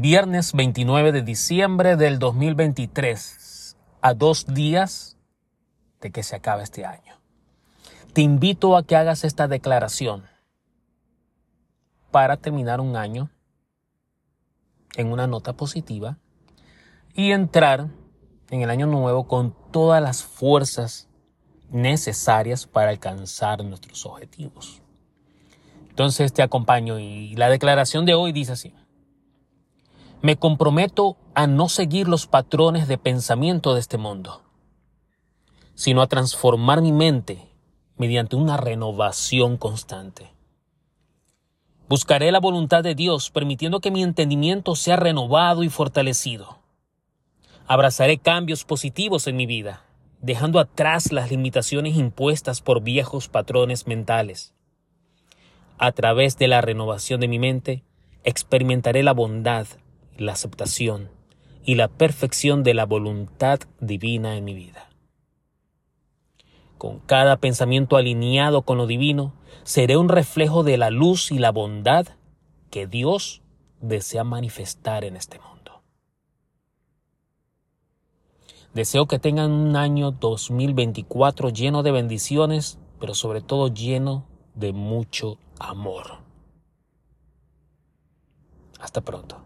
Viernes 29 de diciembre del 2023, a dos días de que se acabe este año. Te invito a que hagas esta declaración para terminar un año en una nota positiva y entrar en el año nuevo con todas las fuerzas necesarias para alcanzar nuestros objetivos. Entonces te acompaño y la declaración de hoy dice así. Me comprometo a no seguir los patrones de pensamiento de este mundo, sino a transformar mi mente mediante una renovación constante. Buscaré la voluntad de Dios, permitiendo que mi entendimiento sea renovado y fortalecido. Abrazaré cambios positivos en mi vida, dejando atrás las limitaciones impuestas por viejos patrones mentales. A través de la renovación de mi mente, experimentaré la bondad, la aceptación y la perfección de la voluntad divina en mi vida. Con cada pensamiento alineado con lo divino, seré un reflejo de la luz y la bondad que Dios desea manifestar en este mundo. Deseo que tengan un año 2024 lleno de bendiciones, pero sobre todo lleno de mucho amor. Hasta pronto.